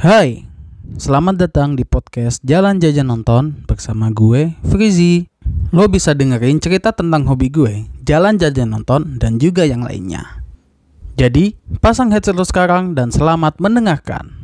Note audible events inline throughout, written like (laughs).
Hai, selamat datang di podcast Jalan Jajan Nonton bersama gue, Frizi. Lo bisa dengerin cerita tentang hobi gue, jalan jajan nonton, dan juga yang lainnya. Jadi, pasang headset lo sekarang dan selamat mendengarkan.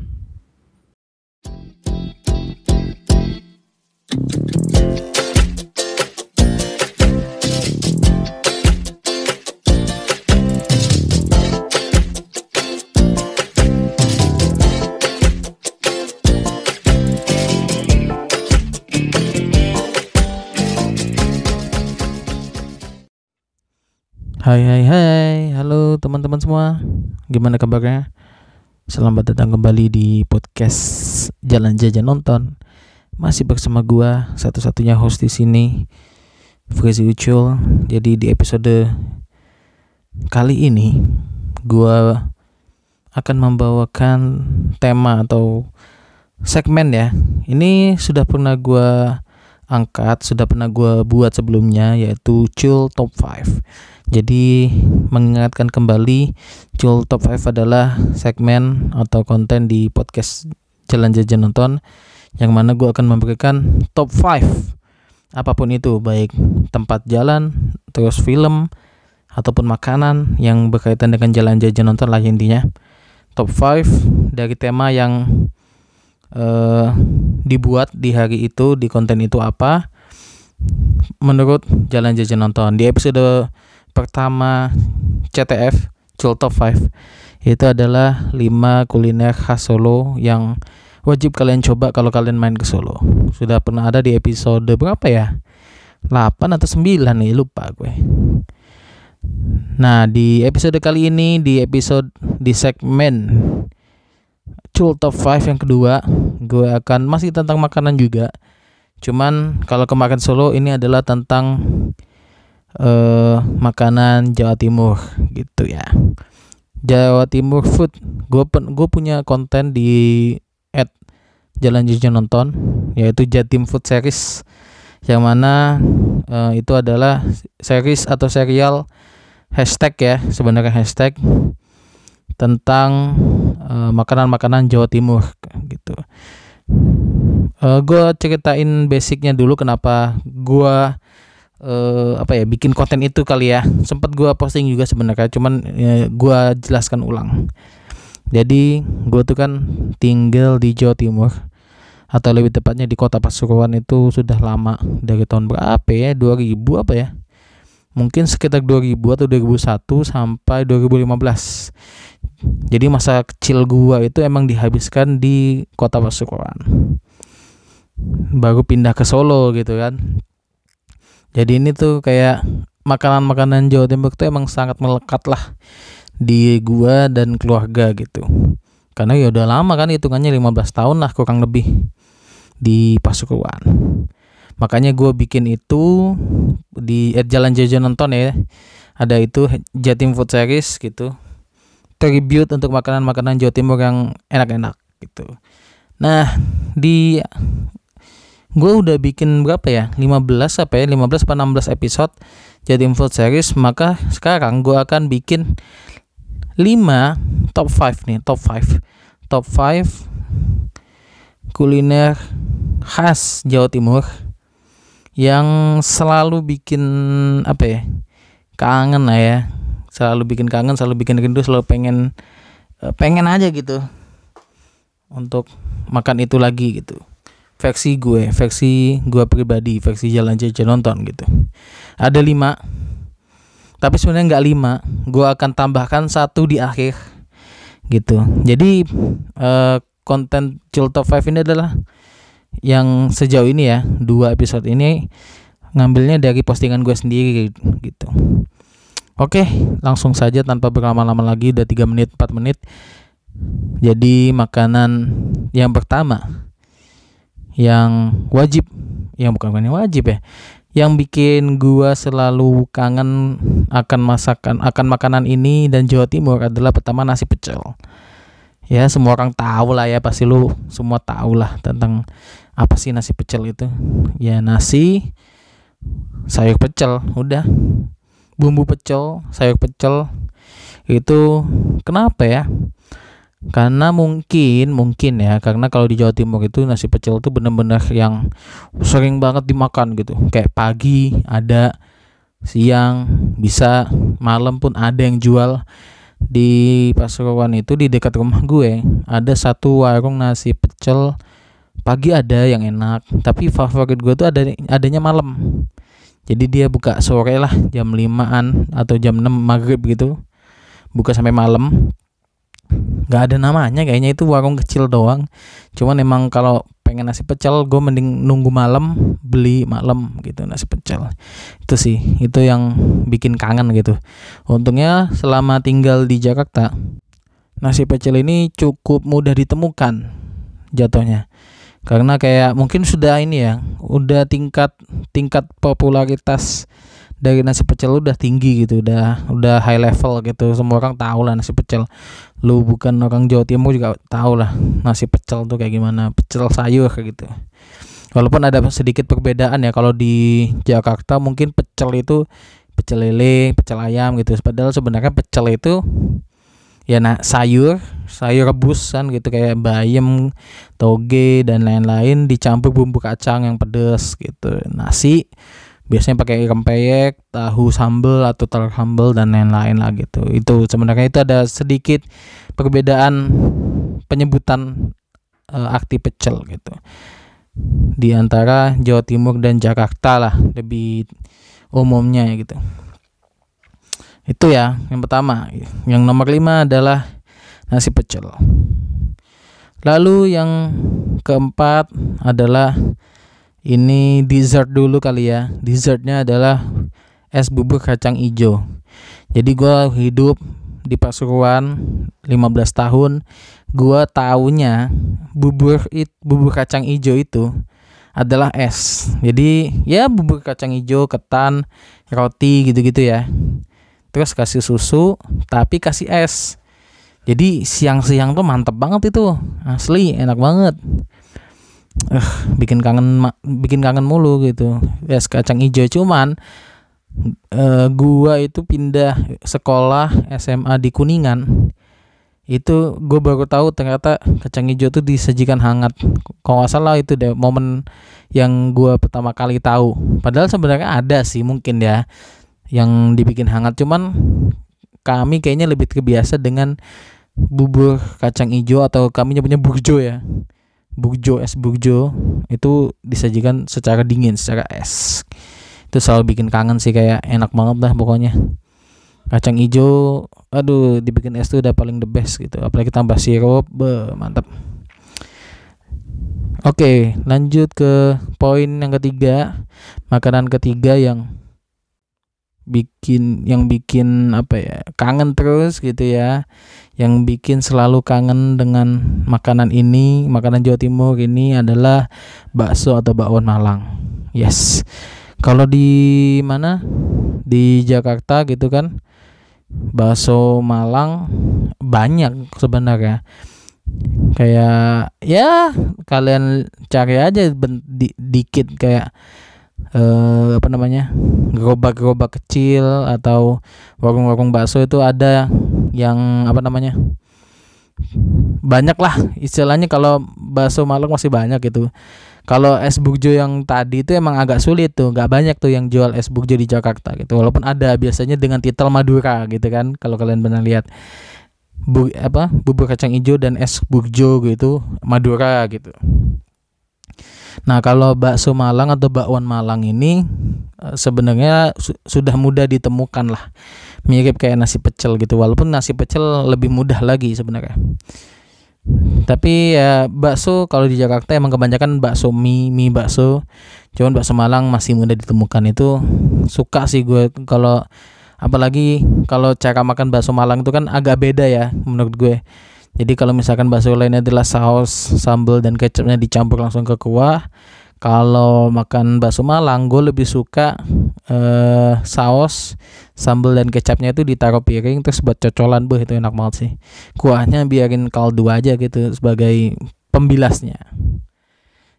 Hai hai hai, halo teman-teman semua. Gimana kabarnya? Selamat datang kembali di podcast Jalan Jajan Nonton. Masih bersama gua satu-satunya host di sini, Frizi Ucul. Jadi di episode kali ini gua akan membawakan tema atau segmen ya. Ini sudah pernah gua angkat, sudah pernah gua buat sebelumnya yaitu Cul Top 5 jadi mengingatkan kembali Jul Top 5 adalah segmen atau konten di podcast Jalan Jajan Nonton yang mana gue akan memberikan top 5 apa pun itu baik tempat jalan, terus film ataupun makanan yang berkaitan dengan jalan jajan nonton lah intinya. Top 5 dari tema yang uh, dibuat di hari itu di konten itu apa menurut jalan jajan nonton. Di episode pertama CTF Jul Top 5 itu adalah 5 kuliner khas Solo yang wajib kalian coba kalau kalian main ke Solo. Sudah pernah ada di episode berapa ya? 8 atau 9 nih, lupa gue. Nah, di episode kali ini di episode di segmen Cul Top 5 yang kedua, gue akan masih tentang makanan juga. Cuman kalau kemarin Solo ini adalah tentang uh, makanan Jawa Timur gitu ya. Jawa Timur food. Gue gue punya konten di at Jalan Jajan Nonton yaitu Jatim Food Series yang mana uh, itu adalah series atau serial hashtag ya sebenarnya hashtag tentang makanan makanan-makanan Jawa Timur gitu. Uh, gue ceritain basicnya dulu kenapa gue uh, apa ya bikin konten itu kali ya. Sempat gue posting juga sebenarnya cuman ya, gue jelaskan ulang. Jadi gue tuh kan tinggal di Jawa Timur atau lebih tepatnya di kota Pasuruan itu sudah lama dari tahun berapa ya 2000 apa ya? Mungkin sekitar 2000 atau 2001 sampai 2015 jadi masa kecil gua itu emang dihabiskan di kota Pasuruan. Baru pindah ke Solo gitu kan jadi ini tuh kayak makanan-makanan Jawa Timur tuh emang sangat melekat lah di gua dan keluarga gitu. Karena ya udah lama kan hitungannya 15 tahun lah kurang lebih di Pasuruan. Makanya gue bikin itu di eh, jalan jajan nonton ya. Ada itu Jatim Food Series gitu. Tribute untuk makanan-makanan Jawa Timur yang enak-enak gitu. Nah di gue udah bikin berapa ya? 15 apa ya? 15 atau 16 episode jadi food series. Maka sekarang gue akan bikin 5 top 5 nih top 5 top 5 kuliner khas Jawa Timur yang selalu bikin apa ya kangen lah ya. Selalu bikin kangen selalu bikin rindu selalu pengen eh, pengen aja gitu untuk makan itu lagi gitu versi gue versi gue pribadi versi jalan jajan nonton gitu. Ada lima tapi sebenarnya nggak lima. Gue akan tambahkan satu di akhir gitu. Jadi uh, konten chill top 5 ini adalah yang sejauh ini ya dua episode ini ngambilnya dari postingan gue sendiri gitu. Oke langsung saja tanpa berlama-lama lagi udah 3 menit 4 menit. Jadi makanan yang pertama yang wajib. Yang bukan yang wajib ya. Yang bikin gua selalu kangen akan masakan akan makanan ini dan Jawa Timur adalah pertama nasi pecel. Ya semua orang tahu lah ya pasti lu semua tahu lah tentang apa sih nasi pecel itu. Ya nasi sayur pecel udah. Bumbu pecel sayur pecel itu kenapa ya karena mungkin mungkin ya karena kalau di Jawa Timur itu nasi pecel itu bener-bener yang sering banget dimakan gitu. Kayak pagi ada siang bisa malam pun ada yang jual. Di Pasuruan itu di dekat rumah gue ada satu warung nasi pecel. Pagi ada yang enak tapi favorit gue tuh ada adanya malam. Jadi dia buka sore lah jam 5an atau jam 6 maghrib gitu. Buka sampai malam nggak ada namanya kayaknya itu warung kecil doang. Cuman emang kalau pengen nasi pecel gue mending nunggu malam beli malam gitu nasi pecel. Itu sih itu yang bikin kangen gitu. Untungnya selama tinggal di Jakarta nasi pecel ini cukup mudah ditemukan jatuhnya. Karena kayak mungkin sudah ini ya udah tingkat tingkat popularitas dari nasi pecel udah tinggi gitu udah udah high level gitu. Semua orang tahu lah nasi pecel. Lu bukan orang Jawa Timur juga tahu lah nasi pecel tuh kayak gimana pecel sayur kayak gitu. Walaupun ada sedikit perbedaan ya kalau di Jakarta mungkin pecel itu pecel lele pecel ayam gitu. Padahal sebenarnya pecel itu ya nah sayur sayur rebusan gitu kayak bayam toge dan lain-lain dicampur bumbu kacang yang pedes gitu. Nasi biasanya pakai ikan peyek, tahu sambal atau telur sambal dan lain-lain lah gitu. Itu sebenarnya itu ada sedikit perbedaan penyebutan uh, arti pecel gitu. Di antara Jawa Timur dan Jakarta lah lebih umumnya gitu. Itu ya yang pertama. Yang nomor lima adalah nasi pecel. Lalu yang keempat adalah ini dessert dulu kali ya. Dessertnya adalah es bubur kacang hijau. Jadi gue hidup di Pasuruan 15 tahun. Gue taunya bubur it bubur kacang hijau itu adalah es. Jadi ya bubur kacang hijau ketan roti gitu-gitu ya. Terus kasih susu tapi kasih es. Jadi siang-siang tuh mantep banget itu. Asli enak banget uh, bikin kangen bikin kangen mulu gitu. Es kacang hijau. Cuman uh, gua itu pindah sekolah SMA di Kuningan. Itu gue baru tahu ternyata kacang hijau tuh disajikan hangat. Kalau nggak salah itu deh momen yang gue pertama kali tahu. Padahal sebenarnya ada sih mungkin ya yang dibikin hangat. Cuman kami kayaknya lebih terbiasa dengan bubur kacang hijau atau kami nyebutnya burjo ya bugjo es bugjo itu disajikan secara dingin secara es. Itu selalu bikin kangen sih kayak enak banget lah pokoknya. Kacang hijau aduh dibikin es tuh udah paling the best gitu. Apalagi tambah sirup be mantap Oke, lanjut ke poin yang ketiga. Makanan ketiga yang bikin yang bikin apa ya kangen terus gitu ya. Yang bikin selalu kangen dengan makanan ini makanan Jawa Timur ini adalah bakso atau bakwan Malang. Yes. Kalau di mana? Di Jakarta gitu kan bakso Malang banyak sebenarnya. Kayak ya kalian cari aja di, dikit kayak uh, apa namanya gerobak-gerobak kecil atau warung-warung bakso itu ada yang apa namanya banyak lah istilahnya kalau bakso Malang masih banyak gitu. Kalau es bugjo yang tadi itu emang agak sulit tuh nggak banyak tuh yang jual es bugjo di Jakarta gitu. Walaupun ada biasanya dengan titel Madura gitu kan kalau kalian pernah lihat. Bu apa bubur kacang hijau dan es bugjo gitu Madura gitu Nah, kalau bakso Malang atau bakwan Malang ini eh, sebenarnya su sudah mudah ditemukan lah. Mirip kayak nasi pecel gitu, walaupun nasi pecel lebih mudah lagi sebenarnya. Tapi ya bakso kalau di Jakarta emang kebanyakan bakso mie, mie bakso. Cuman bakso Malang masih mudah ditemukan itu suka sih gue kalau apalagi kalau cara makan bakso Malang itu kan agak beda ya menurut gue jadi kalau misalkan bakso lainnya adalah saus, sambal dan kecapnya dicampur langsung ke kuah. Kalau makan bakso Malang, gue lebih suka uh, saus, sambal dan kecapnya itu ditaruh piring terus buat cocolan, buh itu enak banget sih. Kuahnya biarin kaldu aja gitu sebagai pembilasnya.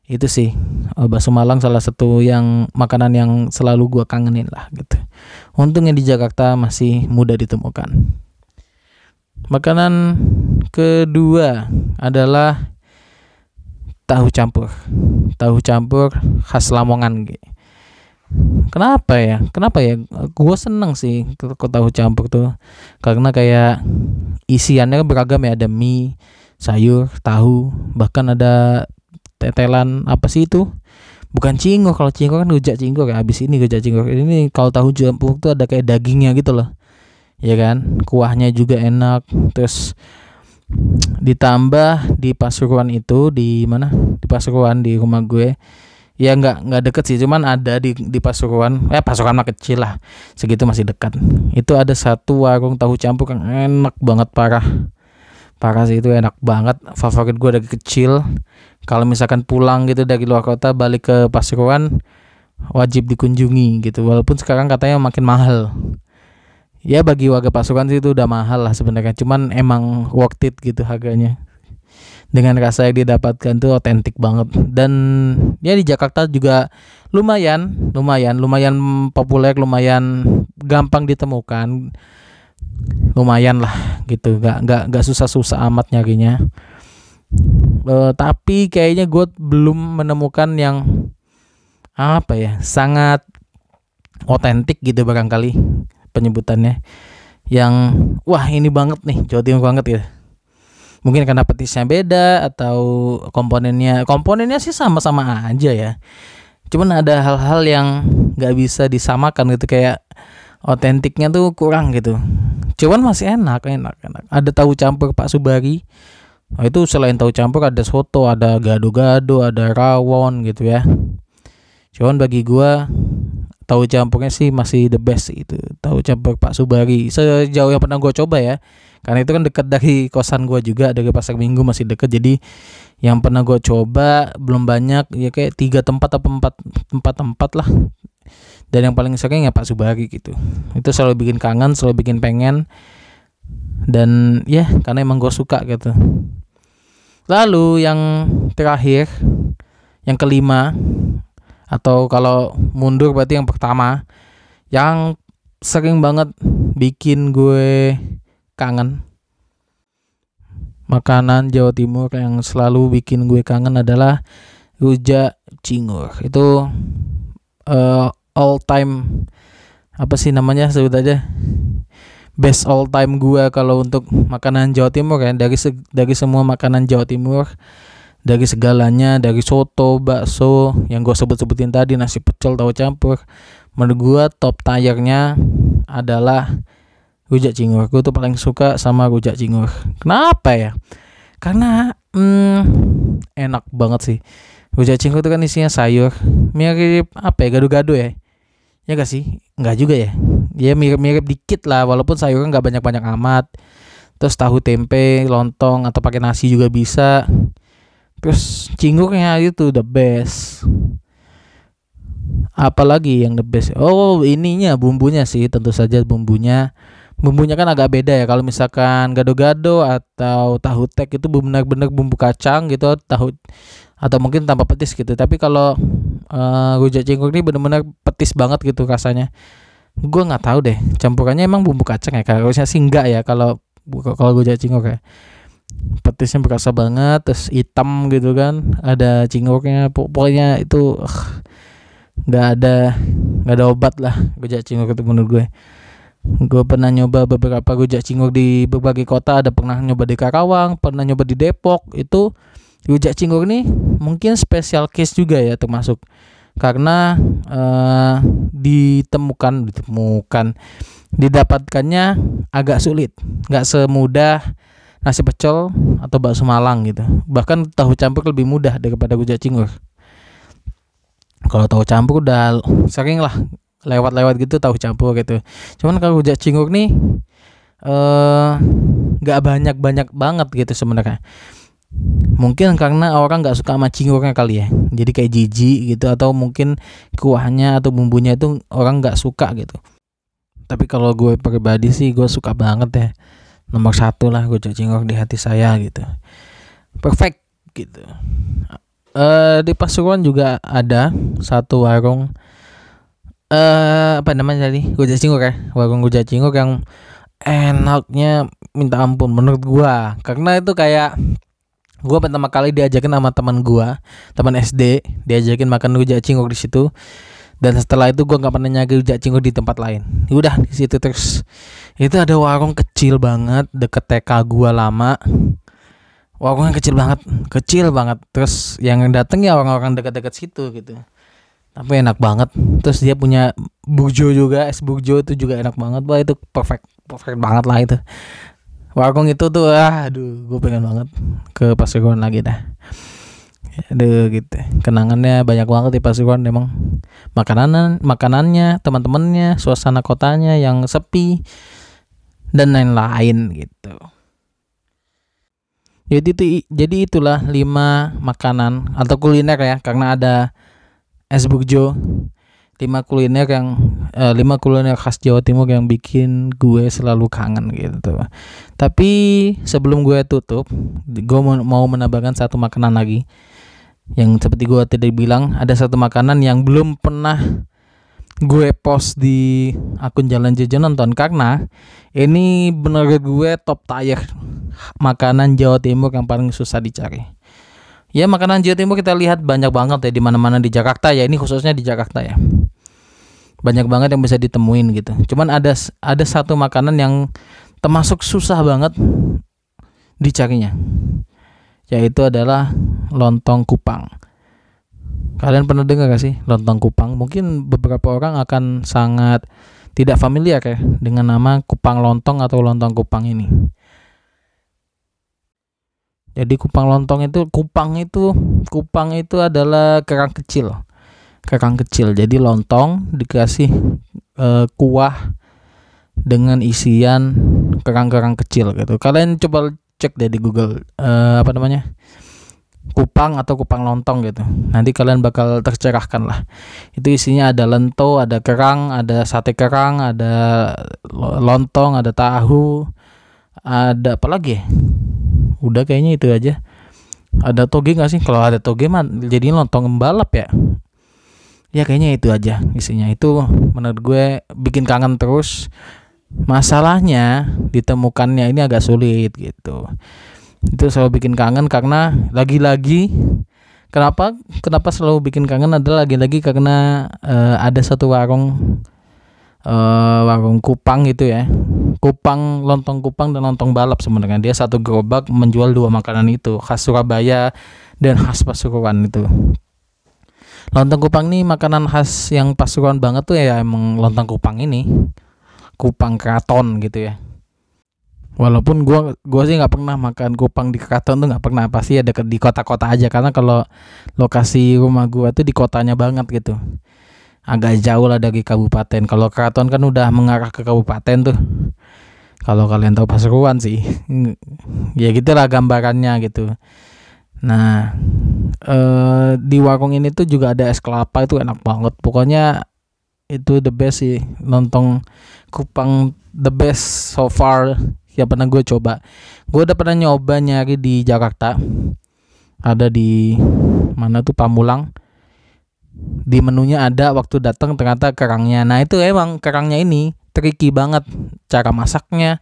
Itu sih uh, bakso Malang salah satu yang makanan yang selalu gue kangenin lah gitu. Untungnya di Jakarta masih mudah ditemukan. Makanan kedua adalah tahu campur. Tahu campur khas Lamongan kenapa ya? Kenapa ya? Gue seneng sih ke tahu campur tuh. Karena kayak isiannya beragam ya. Ada mie sayur tahu bahkan ada tetelan apa sih itu? Bukan cinggo kalau cinggo kan rujak cinggo kayak habis ini rujak cinggo ini kalau tahu campur tuh ada kayak dagingnya gitu loh ya kan? Kuahnya juga enak. Terus ditambah di Pasuruan itu di mana? Di Pasuruan di rumah gue. Ya nggak nggak deket sih cuman ada di di Pasuruan. Eh Pasuruan mah kecil lah. Segitu masih dekat. Itu ada satu warung tahu campur yang enak banget parah. Parah sih itu enak banget. Favorit gue dari kecil. Kalau misalkan pulang gitu dari luar kota balik ke Pasuruan wajib dikunjungi gitu. Walaupun sekarang katanya makin mahal ya bagi warga pasukan sih itu udah mahal lah sebenarnya. Cuman emang worth it gitu harganya. Dengan rasa yang didapatkan tuh otentik banget. Dan ya di Jakarta juga lumayan lumayan lumayan populer lumayan gampang ditemukan. Lumayan lah gitu. Nggak nggak nggak susah-susah amat nyarinya. Uh, tapi kayaknya gue belum menemukan yang apa ya sangat otentik gitu barangkali penyebutannya yang wah ini banget nih Jawa Timur banget ya mungkin karena petisnya beda atau komponennya komponennya sih sama-sama aja ya. Cuman ada hal-hal yang nggak bisa disamakan gitu kayak otentiknya tuh kurang gitu. Cuman masih enak enak enak. Ada tahu campur Pak Subari. Nah, itu selain tahu campur ada soto ada gado-gado ada rawon gitu ya. Cuman bagi gua tahu campurnya sih masih the best itu. Tahu campur Pak Subari. Sejauh yang pernah gue coba ya. Karena itu kan dekat dari kosan gue juga dari pasar minggu masih deket. Jadi yang pernah gue coba belum banyak. Ya kayak tiga tempat atau empat tempat tempat lah. Dan yang paling sering ya Pak Subari gitu. Itu selalu bikin kangen selalu bikin pengen. Dan ya karena emang gue suka gitu. Lalu yang terakhir yang kelima atau kalau mundur berarti yang pertama yang sering banget bikin gue kangen. Makanan Jawa Timur yang selalu bikin gue kangen adalah rujak cingur. Itu uh, all time apa sih namanya? Sebut aja. Best all time gue kalau untuk makanan Jawa Timur ya. Dari se dari semua makanan Jawa Timur dari segalanya dari soto bakso yang gue sebut-sebutin tadi nasi pecel tahu campur. Menurut gue top tayarnya adalah rujak cingur. Gue tuh paling suka sama rujak cingur. Kenapa ya? Karena hmm, enak banget sih. Rujak cingur itu kan isinya sayur. Mirip apa ya? Gado-gado ya? Ya gak sih? Nggak juga ya? Ya mirip-mirip dikit lah walaupun sayurnya nggak banyak-banyak amat. Terus tahu tempe lontong atau pakai nasi juga bisa terus cingurnya itu the best. Apalagi yang the best? Oh ininya bumbunya sih tentu saja bumbunya. Bumbunya kan agak beda ya kalau misalkan gado-gado atau tahu tek itu benar-benar bumbu kacang gitu tahu atau mungkin tanpa petis gitu. Tapi kalau uh, rujak cingur ini benar-benar petis banget gitu rasanya. Gue nggak tahu deh campurannya emang bumbu kacang ya kalau sih enggak ya kalau kalau rujak cingur ya petisnya berasa banget terus hitam gitu kan. Ada cingurnya pokoknya itu nggak uh, ada nggak ada obat lah rujak cingur itu menurut gue. Gue pernah nyoba beberapa rujak cingur di berbagai kota. Ada pernah nyoba di Karawang pernah nyoba di Depok. Itu rujak cingur ini mungkin special case juga ya termasuk. Karena uh, ditemukan ditemukan didapatkannya agak sulit. Nggak semudah nasi pecel atau bakso Malang gitu. Bahkan tahu campur lebih mudah daripada rujak cingur. Kalau tahu campur udah sering lah lewat-lewat gitu tahu campur gitu. Cuman kalau rujak cingur nih eh nggak banyak-banyak banget gitu sebenarnya. Mungkin karena orang nggak suka sama cingurnya kali ya. Jadi kayak jijik gitu atau mungkin kuahnya atau bumbunya itu orang nggak suka gitu. Tapi kalau gue pribadi sih gue suka banget ya nomor satu lah gue cingok di hati saya gitu. Perfect gitu. Uh, di Pasuruan juga ada satu warung. Uh, apa namanya tadi? Gue cingok ya warung gue cingok yang enaknya minta ampun menurut gua. Karena itu kayak gua pertama kali diajakin sama teman gua teman SD diajakin makan rujak cingur di situ dan setelah itu gua nggak pernah nyari rujak cingur di tempat lain. Udah di situ terus. Itu ada warung kecil banget deket TK gua lama. Warungnya kecil banget kecil banget. Terus yang dateng ya orang-orang dekat-dekat situ gitu. Tapi enak banget. Terus dia punya burjo juga es burjo itu juga enak banget. Wah itu perfect perfect banget lah itu. Warung itu tuh ah, aduh gue pengen banget ke Pasuruan lagi dah aduh gitu. Kenangannya banyak banget di Pasuruan emang. Makanan makanannya teman-temannya suasana kotanya yang sepi dan lain-lain gitu. Jadi itu jadi itulah lima makanan atau kuliner ya karena ada es burjo lima kuliner yang eh, lima kuliner khas Jawa Timur yang bikin gue selalu kangen gitu. Tapi sebelum gue tutup gue mau menambahkan satu makanan lagi yang seperti gue tadi bilang ada satu makanan yang belum pernah gue post di akun jalan jajan nonton karena ini bener gue top tier makanan Jawa Timur yang paling susah dicari. Ya makanan Jawa Timur kita lihat banyak banget ya di mana-mana di Jakarta ya ini khususnya di Jakarta ya. Banyak banget yang bisa ditemuin gitu. Cuman ada ada satu makanan yang termasuk susah banget dicarinya. Yaitu adalah lontong kupang. Kalian pernah dengar gak sih lontong kupang? Mungkin beberapa orang akan sangat tidak familiar ya dengan nama kupang lontong atau lontong kupang ini. Jadi kupang lontong itu kupang itu kupang itu adalah kerang kecil. Kerang kecil. Jadi lontong dikasih uh, kuah dengan isian kerang-kerang kecil gitu. Kalian coba cek deh di Google uh, apa namanya? kupang atau kupang lontong gitu. Nanti kalian bakal tercerahkan lah. Itu isinya ada lento, ada kerang, ada sate kerang, ada lontong, ada tahu, ada apa lagi? Ya? Udah kayaknya itu aja. Ada toge nggak sih? Kalau ada toge mah jadi lontong balap ya. Ya kayaknya itu aja isinya. Itu menurut gue bikin kangen terus. Masalahnya ditemukannya ini agak sulit gitu. Itu selalu bikin kangen karena lagi-lagi kenapa kenapa selalu bikin kangen adalah lagi-lagi karena uh, ada satu warung uh, warung Kupang gitu ya. Kupang lontong Kupang dan lontong balap sebenarnya. Dia satu gerobak menjual dua makanan itu khas Surabaya dan khas Pasuruan itu. Lontong Kupang ini makanan khas yang Pasuruan banget tuh ya emang lontong Kupang ini Kupang Kraton gitu ya. Walaupun gua gua sih nggak pernah makan kupang di keraton tuh nggak pernah pasti ada di kota-kota aja. Karena kalau lokasi rumah gua tuh di kotanya banget gitu. Agak jauh lah dari kabupaten. Kalau keraton kan udah mengarah ke kabupaten tuh. Kalau kalian tahu Pasuruan sih. Ya gitulah gambarannya gitu. Nah eh, di warung ini tuh juga ada es kelapa itu enak banget. Pokoknya itu the best sih lontong kupang the best so far. Yang pernah gue coba. Gue udah pernah nyoba nyari di Jakarta. Ada di mana tuh Pamulang. Di menunya ada waktu datang ternyata kerangnya. Nah itu emang kerangnya ini tricky banget cara masaknya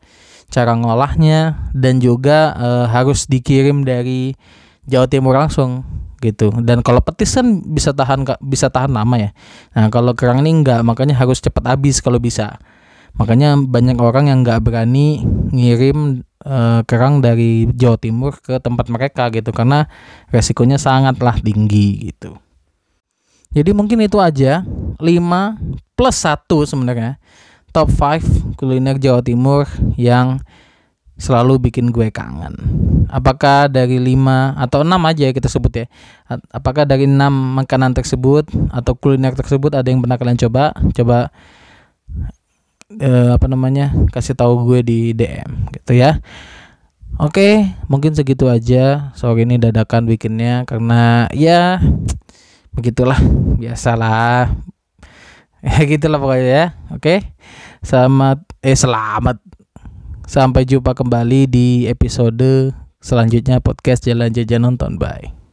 cara ngolahnya dan juga e, harus dikirim dari Jawa Timur langsung gitu. Dan kalau petis kan bisa tahan bisa tahan lama ya. Nah kalau kerang ini enggak makanya harus cepat habis kalau bisa. Makanya banyak orang yang nggak berani ngirim uh, kerang dari Jawa Timur ke tempat mereka gitu karena resikonya sangatlah tinggi gitu. Jadi mungkin itu aja. 5 plus 1 sebenarnya. Top 5 kuliner Jawa Timur yang selalu bikin gue kangen. Apakah dari 5 atau 6 aja kita sebut ya. Apakah dari 6 makanan tersebut atau kuliner tersebut ada yang pernah kalian coba? Coba uh, apa namanya kasih tahu gue di DM gitu ya Oke, mungkin segitu aja. Sore ini dadakan bikinnya karena ya begitulah, biasalah. (laughs) Ya gitulah pokoknya ya. Oke. Selamat eh selamat. Sampai jumpa kembali di episode selanjutnya podcast Jalan Jajan Nonton. Bye.